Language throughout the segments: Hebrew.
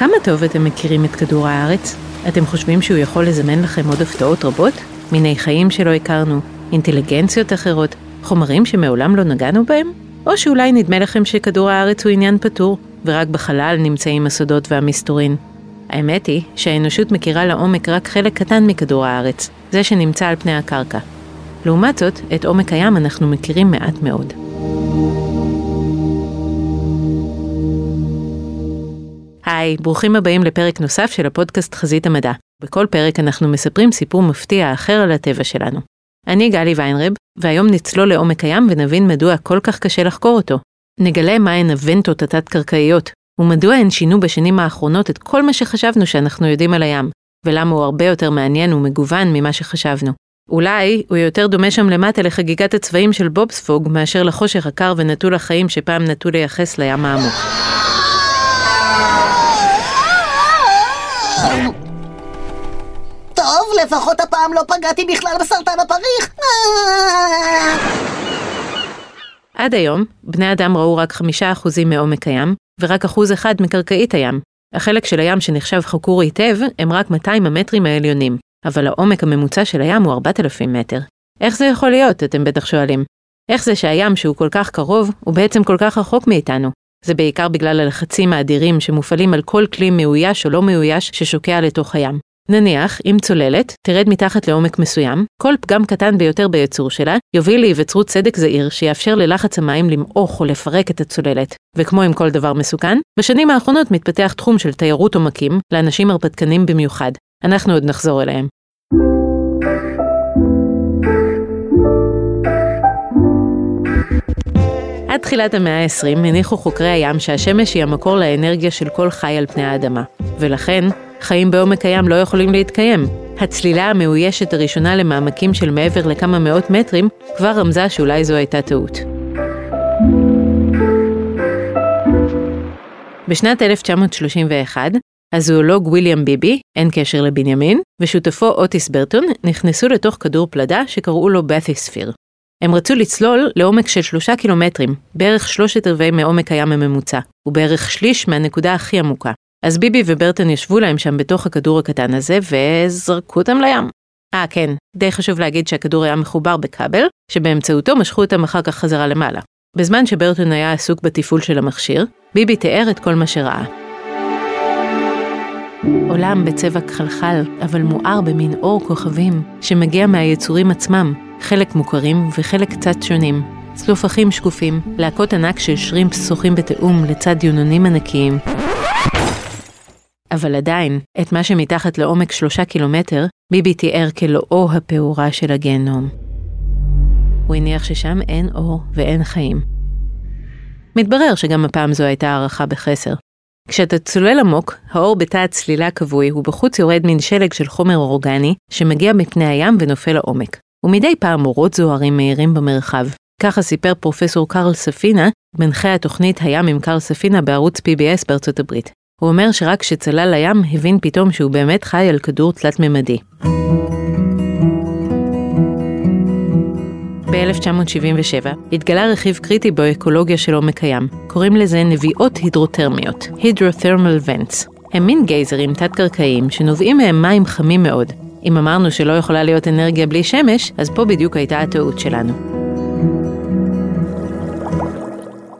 כמה טוב אתם מכירים את כדור הארץ? אתם חושבים שהוא יכול לזמן לכם עוד הפתעות רבות? מיני חיים שלא הכרנו, אינטליגנציות אחרות, חומרים שמעולם לא נגענו בהם? או שאולי נדמה לכם שכדור הארץ הוא עניין פתור, ורק בחלל נמצאים הסודות והמסתורין. האמת היא שהאנושות מכירה לעומק רק חלק קטן מכדור הארץ, זה שנמצא על פני הקרקע. לעומת זאת, את עומק הים אנחנו מכירים מעט מאוד. היי, ברוכים הבאים לפרק נוסף של הפודקאסט חזית המדע. בכל פרק אנחנו מספרים סיפור מפתיע אחר על הטבע שלנו. אני גלי ויינרב, והיום נצלול לעומק הים ונבין מדוע כל כך קשה לחקור אותו. נגלה מהן הוונטות התת-קרקעיות, ומדוע הן שינו בשנים האחרונות את כל מה שחשבנו שאנחנו יודעים על הים, ולמה הוא הרבה יותר מעניין ומגוון ממה שחשבנו. אולי הוא יותר דומה שם למטה לחגיגת הצבעים של בובספוג מאשר לחושך הקר ונטול החיים שפעם נטו לייחס לים העמוק. טוב, לפחות הפעם לא פגעתי בכלל בסרטן הפריך. עד היום, בני אדם ראו רק חמישה אחוזים מעומק הים, ורק אחוז אחד מקרקעית הים. החלק של הים שנחשב חקור היטב, הם רק 200 המטרים העליונים, אבל העומק הממוצע של הים הוא 4,000 מטר. איך זה יכול להיות, אתם בטח שואלים. איך זה שהים שהוא כל כך קרוב, הוא בעצם כל כך רחוק מאיתנו? זה בעיקר בגלל הלחצים האדירים שמופעלים על כל כלי מאויש או לא מאויש ששוקע לתוך הים. נניח, אם צוללת תרד מתחת לעומק מסוים, כל פגם קטן ביותר ביצור שלה יוביל להיווצרות סדק זעיר שיאפשר ללחץ המים למעוך או לפרק את הצוללת. וכמו עם כל דבר מסוכן, בשנים האחרונות מתפתח תחום של תיירות עומקים לאנשים הרפתקנים במיוחד. אנחנו עוד נחזור אליהם. תחילת המאה ה-20 הניחו חוקרי הים שהשמש היא המקור לאנרגיה של כל חי על פני האדמה, ולכן חיים בעומק הים לא יכולים להתקיים. הצלילה המאוישת הראשונה למעמקים של מעבר לכמה מאות מטרים כבר רמזה שאולי זו הייתה טעות. בשנת 1931, הזואולוג ויליאם ביבי, אין קשר לבנימין, ושותפו אוטיס ברטון נכנסו לתוך כדור פלדה שקראו לו בת'יספיר. הם רצו לצלול לעומק של שלושה קילומטרים, בערך שלושת רבעי מעומק הים הממוצע, ובערך שליש מהנקודה הכי עמוקה. אז ביבי וברטון ישבו להם שם בתוך הכדור הקטן הזה, וזרקו אותם לים. אה, כן, די חשוב להגיד שהכדור היה מחובר בכבל, שבאמצעותו משכו אותם אחר כך חזרה למעלה. בזמן שברטון היה עסוק בתפעול של המכשיר, ביבי תיאר את כל מה שראה. עולם בצבע כחלחל, אבל מואר במין אור כוכבים, שמגיע מהיצורים עצמם, חלק מוכרים וחלק קצת שונים. צלופחים שקופים, להקות ענק של שרימפס שוחים בתאום לצד יונונים ענקיים. אבל עדיין, את מה שמתחת לעומק שלושה קילומטר, ביבי תיאר כלאו הפעורה של הגיהנום. הוא הניח ששם אין אור ואין חיים. מתברר שגם הפעם זו הייתה הערכה בחסר. כשאתה צולל עמוק, האור בתא הצלילה כבוי ובחוץ יורד מן שלג של חומר אורגני שמגיע מפני הים ונופל לעומק. ומדי פעם אורות זוהרים מאירים במרחב. ככה סיפר פרופסור קרל ספינה, מנחה התוכנית הים עם קרל ספינה בערוץ PBS בארצות הברית. הוא אומר שרק כשצלל לים הבין פתאום שהוא באמת חי על כדור תלת-ממדי. ב-1977 התגלה רכיב קריטי באקולוגיה של עומק הים. קוראים לזה נביעות הידרותרמיות, Hydrothermal Vents. הם מין גייזרים תת-קרקעיים שנובעים מהם מים חמים מאוד. אם אמרנו שלא יכולה להיות אנרגיה בלי שמש, אז פה בדיוק הייתה הטעות שלנו.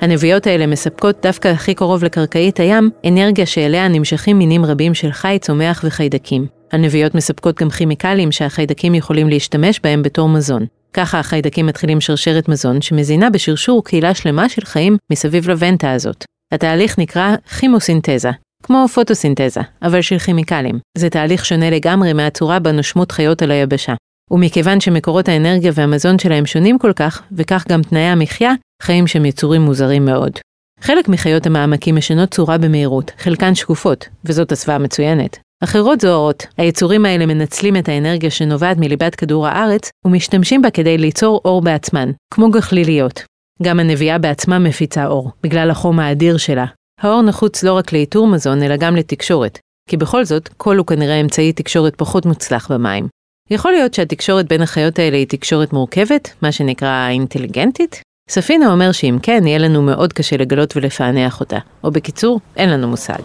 הנביעות האלה מספקות דווקא הכי קרוב לקרקעית הים, אנרגיה שאליה נמשכים מינים רבים של חי, צומח וחיידקים. הנביעות מספקות גם כימיקלים שהחיידקים יכולים להשתמש בהם בתור מזון. ככה החיידקים מתחילים שרשרת מזון שמזינה בשרשור קהילה שלמה של חיים מסביב לוונטה הזאת. התהליך נקרא כימוסינתזה, כמו פוטוסינתזה, אבל של כימיקלים. זה תהליך שונה לגמרי מהצורה בה נושמות חיות על היבשה. ומכיוון שמקורות האנרגיה והמזון שלהם שונים כל כך, וכך גם תנאי המחיה, חיים שהם יצורים מוזרים מאוד. חלק מחיות המעמקים משנות צורה במהירות, חלקן שקופות, וזאת הסוואה מצוינת. אחרות זוהרות, היצורים האלה מנצלים את האנרגיה שנובעת מליבת כדור הארץ, ומשתמשים בה כדי ליצור אור בעצמן, כמו גחליליות. גם הנביאה בעצמה מפיצה אור, בגלל החום האדיר שלה. האור נחוץ לא רק לאיתור מזון, אלא גם לתקשורת, כי בכל זאת, קול הוא כנראה אמצעי תקשורת פחות מוצלח במים. יכול להיות שהתקשורת בין החיות האלה היא תקשורת מורכבת, מה שנקרא אינטליגנטית? ספינה אומר שאם כן, יהיה לנו מאוד קשה לגלות ולפענח אותה. או בקיצור, אין לנו מושג.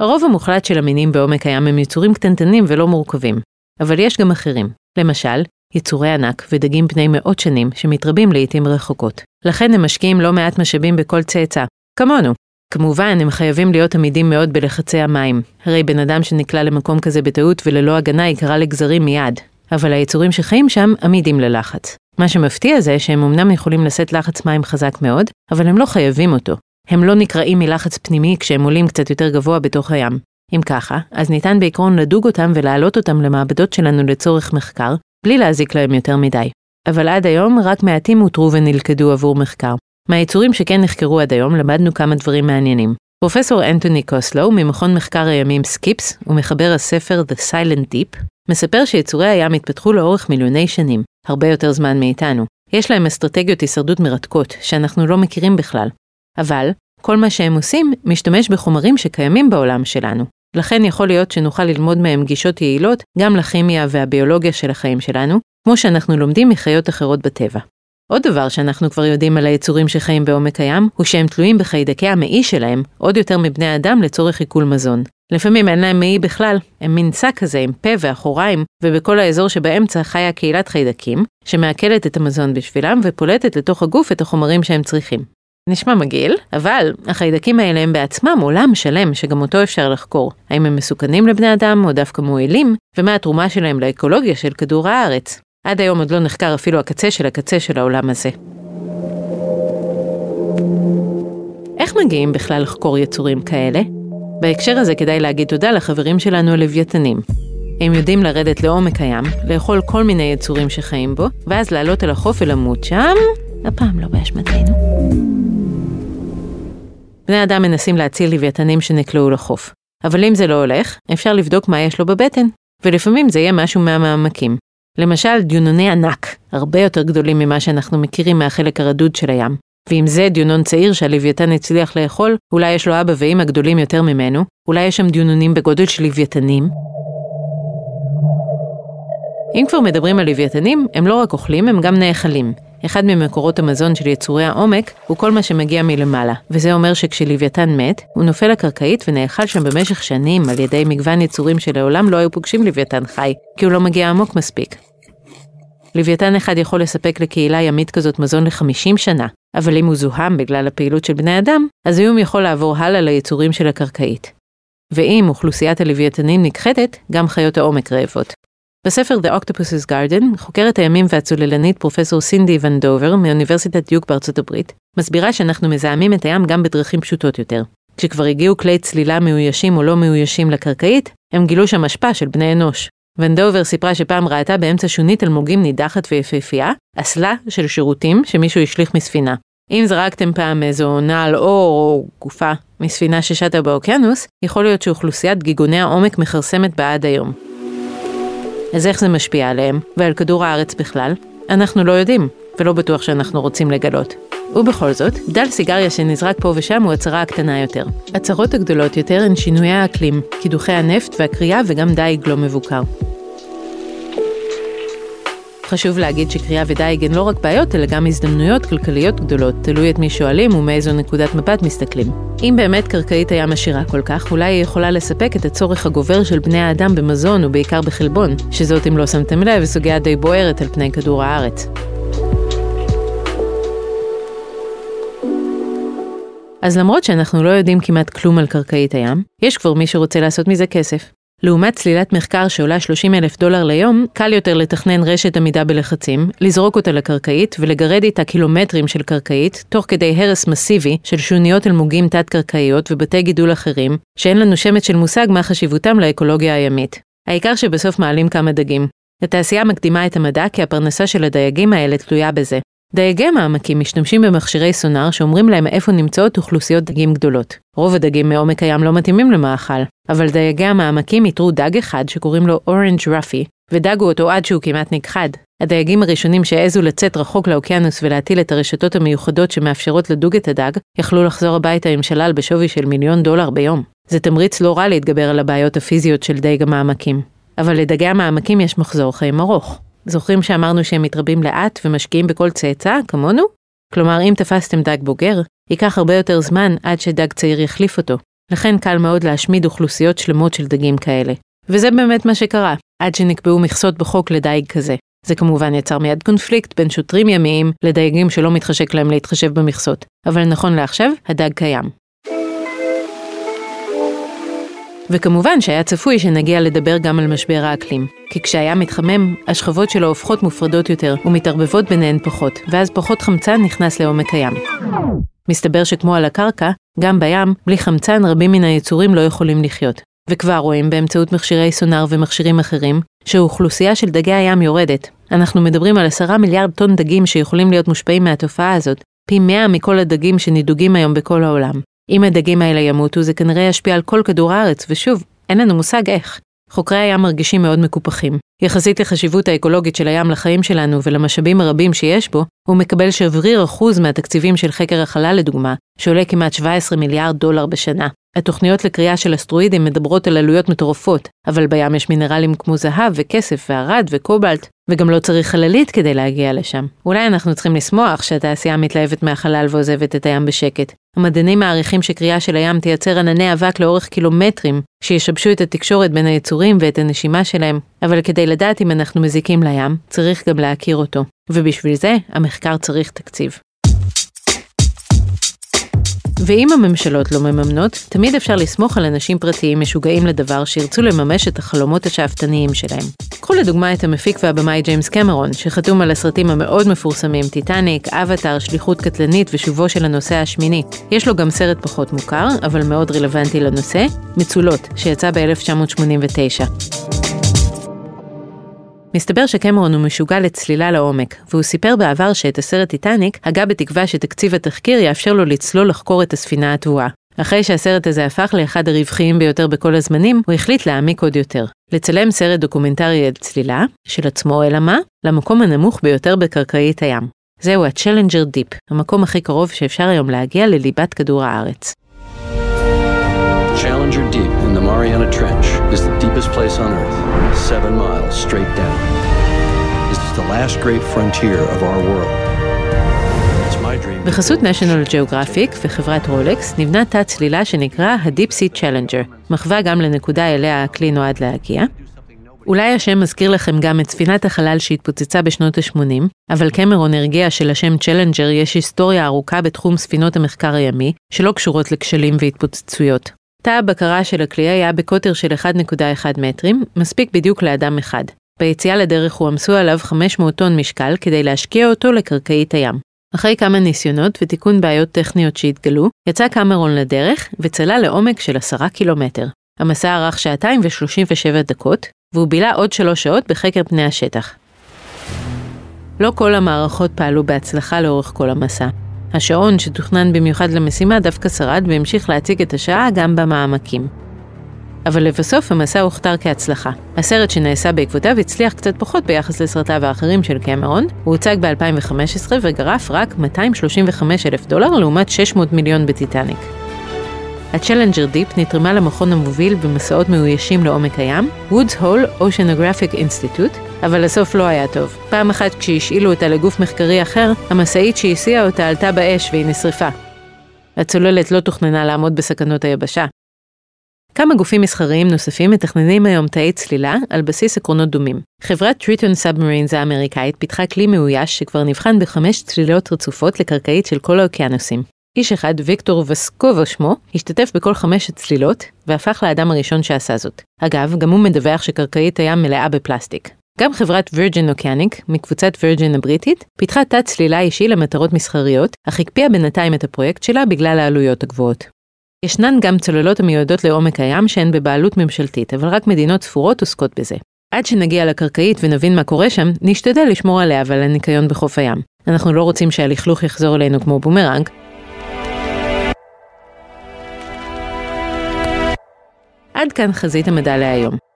הרוב המוחלט של המינים בעומק הים הם יצורים קטנטנים ולא מורכבים, אבל יש גם אחרים. למשל, יצורי ענק ודגים בני מאות שנים שמתרבים לעיתים רחוקות. לכן הם משקיעים לא מעט משאבים בכל צאצא, כמונו. כמובן, הם חייבים להיות עמידים מאוד בלחצי המים. הרי בן אדם שנקלע למקום כזה בטעות וללא הגנה ייקרא לגזרים מיד. אבל היצורים שחיים שם עמידים ללחץ. מה שמפתיע זה שהם אמנם יכולים לשאת לחץ מים חזק מאוד, אבל הם לא חייבים אותו. הם לא נקרעים מלחץ פנימי כשהם עולים קצת יותר גבוה בתוך הים. אם ככה, אז ניתן בעקרון לדוג אותם ולהעלות אותם למעבדות שלנו לצורך מחקר, בלי להזיק להם יותר מדי. אבל עד היום רק מעטים אותרו ונלכדו עבור מחקר. מהיצורים שכן נחקרו עד היום למדנו כמה דברים מעניינים. פרופסור אנטוני קוסלו ממכון מחקר הימים סקיפס ומחבר הספר The Silent Deep, מספר שיצורי הים התפתחו לאורך מיליוני שנים, הרבה יותר זמן מאיתנו. יש להם אסטרטגיות הישרדות מרתקות, שאנחנו לא מכירים בכלל. אבל, כל מה שהם עושים משתמש בחומרים שקיימים בעולם שלנו. לכן יכול להיות שנוכל ללמוד מהם גישות יעילות גם לכימיה והביולוגיה של החיים שלנו, כמו שאנחנו לומדים מחיות אחרות בטבע. עוד דבר שאנחנו כבר יודעים על היצורים שחיים בעומק הים, הוא שהם תלויים בחיידקי המעי שלהם, עוד יותר מבני אדם לצורך עיכול מזון. לפעמים אין להם מעי בכלל, הם מין שק כזה עם פה ואחוריים, ובכל האזור שבאמצע חיה קהילת חיידקים, שמעכלת את המזון בשבילם ופולטת לתוך הגוף את החומרים שהם צריכים. נשמע מגעיל, אבל החיידקים האלה הם בעצמם עולם שלם שגם אותו אפשר לחקור. האם הם מסוכנים לבני אדם או דווקא מועילים, ומה התרומה שלהם לאקולוגיה של כדור הארץ. עד היום עוד לא נחקר אפילו הקצה של הקצה של העולם הזה. איך מגיעים בכלל לחקור יצורים כאלה? בהקשר הזה כדאי להגיד תודה לחברים שלנו הלוויתנים. הם יודעים לרדת לעומק הים, לאכול כל מיני יצורים שחיים בו, ואז לעלות אל החוף ולמות שם, הפעם לא באשמתנו. בני אדם מנסים להציל לוויתנים שנקלעו לחוף. אבל אם זה לא הולך, אפשר לבדוק מה יש לו בבטן, ולפעמים זה יהיה משהו מהמעמקים. למשל, דיונוני ענק, הרבה יותר גדולים ממה שאנחנו מכירים מהחלק הרדוד של הים. ואם זה דיונון צעיר שהלוויתן הצליח לאכול, אולי יש לו אבא ואמא גדולים יותר ממנו, אולי יש שם דיונונים בגודל של לוויתנים. אם כבר מדברים על לוויתנים, הם לא רק אוכלים, הם גם נאכלים. אחד ממקורות המזון של יצורי העומק הוא כל מה שמגיע מלמעלה, וזה אומר שכשלוויתן מת, הוא נופל לקרקעית ונאכל שם במשך שנים על ידי מגוון יצורים שלעולם לא היו פוגשים לוויתן חי, כי הוא לא מגיע עמוק מספיק. לוויתן אחד יכול לספק לקהילה ימית כזאת מזון ל-50 שנה, אבל אם הוא זוהם בגלל הפעילות של בני אדם, הזיהום יכול לעבור הלאה ליצורים של הקרקעית. ואם אוכלוסיית הלוויתנים נכחדת, גם חיות העומק רעבות. בספר The Octopus's Garden, חוקרת הימים והצוללנית פרופסור סינדי ון דובר מאוניברסיטת דיוק בארצות הברית, מסבירה שאנחנו מזהמים את הים גם בדרכים פשוטות יותר. כשכבר הגיעו כלי צלילה מאוישים או לא מאוישים לקרקעית, הם גילו שם השפעה של בני אנוש. ון דובר סיפרה שפעם ראתה באמצע שונית אלמוגים נידחת ויפהפייה, אסלה של שירותים שמישהו השליך מספינה. אם זרקתם פעם איזו נעל אור או גופה מספינה ששטה באוקיינוס, יכול להיות שאוכלוסיית גיגוני העומק מכרסמת בה עד היום. אז איך זה משפיע עליהם, ועל כדור הארץ בכלל? אנחנו לא יודעים, ולא בטוח שאנחנו רוצים לגלות. ובכל זאת, דל סיגריה שנזרק פה ושם הוא הצהרה הקטנה יותר. הצהרות הגדולות יותר הן שינויי האקלים, קידוחי הנפט והקריאה וגם דיג לא מבוקר. חשוב להגיד שקריאה ודייג הן לא רק בעיות, אלא גם הזדמנויות כלכליות גדולות, תלוי את מי שואלים ומאיזו נקודת מבט מסתכלים. אם באמת קרקעית הים עשירה כל כך, אולי היא יכולה לספק את הצורך הגובר של בני האדם במזון ובעיקר בחלבון, שזאת אם לא שמתם לב, סוגיה די בוערת על פני כדור הארץ. אז למרות שאנחנו לא יודעים כמעט כלום על קרקעית הים, יש כבר מי שרוצה לעשות מזה כסף. לעומת צלילת מחקר שעולה 30 אלף דולר ליום, קל יותר לתכנן רשת עמידה בלחצים, לזרוק אותה לקרקעית ולגרד איתה קילומטרים של קרקעית, תוך כדי הרס מסיבי של שוניות אלמוגים תת-קרקעיות ובתי גידול אחרים, שאין לנו שמץ של מושג מה חשיבותם לאקולוגיה הימית. העיקר שבסוף מעלים כמה דגים. התעשייה מקדימה את המדע כי הפרנסה של הדייגים האלה תלויה בזה. דייגי מעמקים משתמשים במכשירי סונאר שאומרים להם איפה נמצאות אוכלוסיות דגים גדולות. רוב הדגים מעומק הים לא מתאימים למאכל, אבל דייגי המעמקים איתרו דג אחד שקוראים לו אורנג' רפי, ודגו אותו עד שהוא כמעט נכחד. הדייגים הראשונים שהעזו לצאת רחוק לאוקיינוס ולהטיל את הרשתות המיוחדות שמאפשרות לדוג את הדג, יכלו לחזור הביתה עם שלל בשווי של מיליון דולר ביום. זה תמריץ לא רע להתגבר על הבעיות הפיזיות של דייג המעמקים. אבל לדגי המעמקים יש מחזור חיים ארוך. זוכרים שאמרנו שהם מתרבים לאט ומשקיעים בכל צאצא, כמונו? כלומר, אם תפסתם דג בוגר, ייקח הרבה יותר זמן עד שדג צעיר יחליף אותו. לכן קל מאוד להשמיד אוכלוסיות שלמות של דגים כאלה. וזה באמת מה שקרה, עד שנקבעו מכסות בחוק לדייג כזה. זה כמובן יצר מיד קונפליקט בין שוטרים ימיים לדייגים שלא מתחשק להם להתחשב במכסות. אבל נכון לעכשיו, הדג קיים. וכמובן שהיה צפוי שנגיע לדבר גם על משבר האקלים. כי כשהים מתחמם, השכבות שלו הופכות מופרדות יותר ומתערבבות ביניהן פחות, ואז פחות חמצן נכנס לעומק הים. מסתבר שכמו על הקרקע, גם בים, בלי חמצן רבים מן היצורים לא יכולים לחיות. וכבר רואים באמצעות מכשירי סונאר ומכשירים אחרים, שהאוכלוסייה של דגי הים יורדת. אנחנו מדברים על עשרה מיליארד טון דגים שיכולים להיות מושפעים מהתופעה הזאת, פי מאה מכל הדגים שנדוגים היום בכל העולם. אם הדגים האלה ימותו, זה כנראה ישפיע על כל כדור הארץ, ושוב, אין לנו מושג איך. חוקרי הים מרגישים מאוד מקופחים. יחסית לחשיבות האקולוגית של הים לחיים שלנו ולמשאבים הרבים שיש בו, הוא מקבל שבריר אחוז מהתקציבים של חקר החלל לדוגמה, שעולה כמעט 17 מיליארד דולר בשנה. התוכניות לקריאה של אסטרואידים מדברות על עלויות מטורפות, אבל בים יש מינרלים כמו זהב וכסף וערד וקובלט, וגם לא צריך חללית כדי להגיע לשם. אולי אנחנו צריכים לשמוח שהתעשייה מתלהבת מהחלל ועוזבת את הים בשקט. המדענים מעריכים שקריאה של הים תייצר ענני אבק לאורך קילומטרים, שישבשו את התקשורת בין היצורים ואת הנשימה שלהם, אבל כדי לדעת אם אנחנו מזיקים לים, צריך גם להכיר אותו. ובשביל זה, המחקר צריך תקציב. ואם הממשלות לא מממנות, תמיד אפשר לסמוך על אנשים פרטיים משוגעים לדבר שירצו לממש את החלומות השאפתניים שלהם. קחו לדוגמה את המפיק והבמאי ג'יימס קמרון, שחתום על הסרטים המאוד מפורסמים טיטניק, אבטאר, שליחות קטלנית ושובו של הנוסע השמיני. יש לו גם סרט פחות מוכר, אבל מאוד רלוונטי לנושא, מצולות, שיצא ב-1989. מסתבר שקמרון הוא משוגע לצלילה לעומק, והוא סיפר בעבר שאת הסרט טיטניק הגה בתקווה שתקציב התחקיר יאפשר לו לצלול לחקור את הספינה הטבועה. אחרי שהסרט הזה הפך לאחד הרווחיים ביותר בכל הזמנים, הוא החליט להעמיק עוד יותר. לצלם סרט דוקומנטרי על צלילה, של עצמו אלא מה, למקום הנמוך ביותר בקרקעית הים. זהו ה-Challenger Deep, המקום הכי קרוב שאפשר היום להגיע לליבת כדור הארץ. Challenger Deep in the Mariana Trench is the deepest place on Earth, seven miles straight down. This is the last great frontier of our world. בחסות national geographic וחברת רולקס נבנה תא צלילה שנקרא ה-Deep Sea Challenger, מחווה גם לנקודה אליה הכלי נועד להגיע. אולי השם מזכיר לכם גם את ספינת החלל שהתפוצצה בשנות ה-80, אבל קמרון הרגיע שלשם צ'לנג'ר יש היסטוריה ארוכה בתחום ספינות המחקר הימי, שלא קשורות לכשלים והתפוצצויות. תא הבקרה של הכלי היה בקוטר של 1.1 מטרים, מספיק בדיוק לאדם אחד. ביציאה לדרך הועמסו עליו 500 טון משקל כדי להשקיע אותו לקרקעית הים. אחרי כמה ניסיונות ותיקון בעיות טכניות שהתגלו, יצא קמרון לדרך וצלל לעומק של 10 קילומטר. המסע ארך שעתיים ו-37 דקות, והוא בילה עוד שלוש שעות בחקר פני השטח. לא כל המערכות פעלו בהצלחה לאורך כל המסע. השעון שתוכנן במיוחד למשימה דווקא שרד והמשיך להציג את השעה גם במעמקים. אבל לבסוף המסע הוכתר כהצלחה. הסרט שנעשה בעקבותיו הצליח קצת פחות ביחס לסרטיו האחרים של קמרון, הוא הוצג ב-2015 וגרף רק 235 אלף דולר לעומת 600 מיליון בטיטניק. ה Challenger Deep נתרמה למכון המוביל במסעות מאוישים לעומק הים, Woods Hole Oceanographic Institute, אבל הסוף לא היה טוב. פעם אחת כשהשאילו אותה לגוף מחקרי אחר, המשאית שהסיעה אותה עלתה באש והיא נשרפה. הצוללת לא תוכננה לעמוד בסכנות היבשה. כמה גופים מסחריים נוספים מתכננים היום תאי צלילה על בסיס עקרונות דומים. חברת Triton Submarines האמריקאית פיתחה כלי מאויש שכבר נבחן בחמש צלילות רצופות לקרקעית של כל האוקיינוסים. איש אחד, ויקטור וסקובו שמו, השתתף בכל חמש הצלילות, והפך לאדם הראשון שעשה זאת. אגב, גם הוא מדווח שקרקעית הים מלאה בפלסטיק. גם חברת Virgin Oceanic, מקבוצת וירג'ין הבריטית, פיתחה תא צלילה אישי למטרות מסחריות, אך הקפיאה בינתיים את הפרויקט שלה בגלל העלויות הגבוהות. ישנן גם צוללות המיועדות לעומק הים שהן בבעלות ממשלתית, אבל רק מדינות ספורות עוסקות בזה. עד שנגיע לקרקעית ונבין מה קורה שם, נשתדל לשמור עליה ועל הניקיון בחוף הים. אנחנו לא רוצים שהלכלוך יחזור אלינו כמו בומרנג, עד כאן חזית המדע להיום.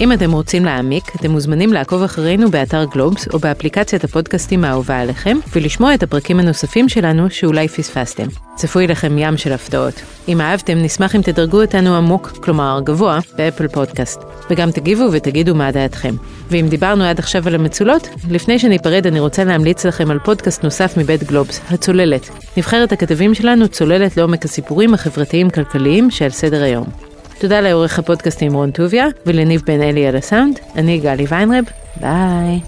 אם אתם רוצים להעמיק, אתם מוזמנים לעקוב אחרינו באתר גלובס או באפליקציית הפודקאסטים האהובה עליכם, ולשמוע את הפרקים הנוספים שלנו שאולי פספסתם. צפוי לכם ים של הפתעות. אם אהבתם, נשמח אם תדרגו אותנו עמוק, כלומר גבוה, ב Apple Podcast. וגם תגיבו ותגידו מה דעתכם. ואם דיברנו עד עכשיו על המצולות, לפני שניפרד אני רוצה להמליץ לכם על פודקאסט נוסף מבית גלובס, הצוללת. נבחרת הכתבים שלנו צוללת לעומק הסיפורים החברתיים-כלכליים שעל סדר היום. תודה לעורך הפודקאסטים רון טוביה ולניב בן אלי על הסאונד, אני גלי ויינרב, ביי.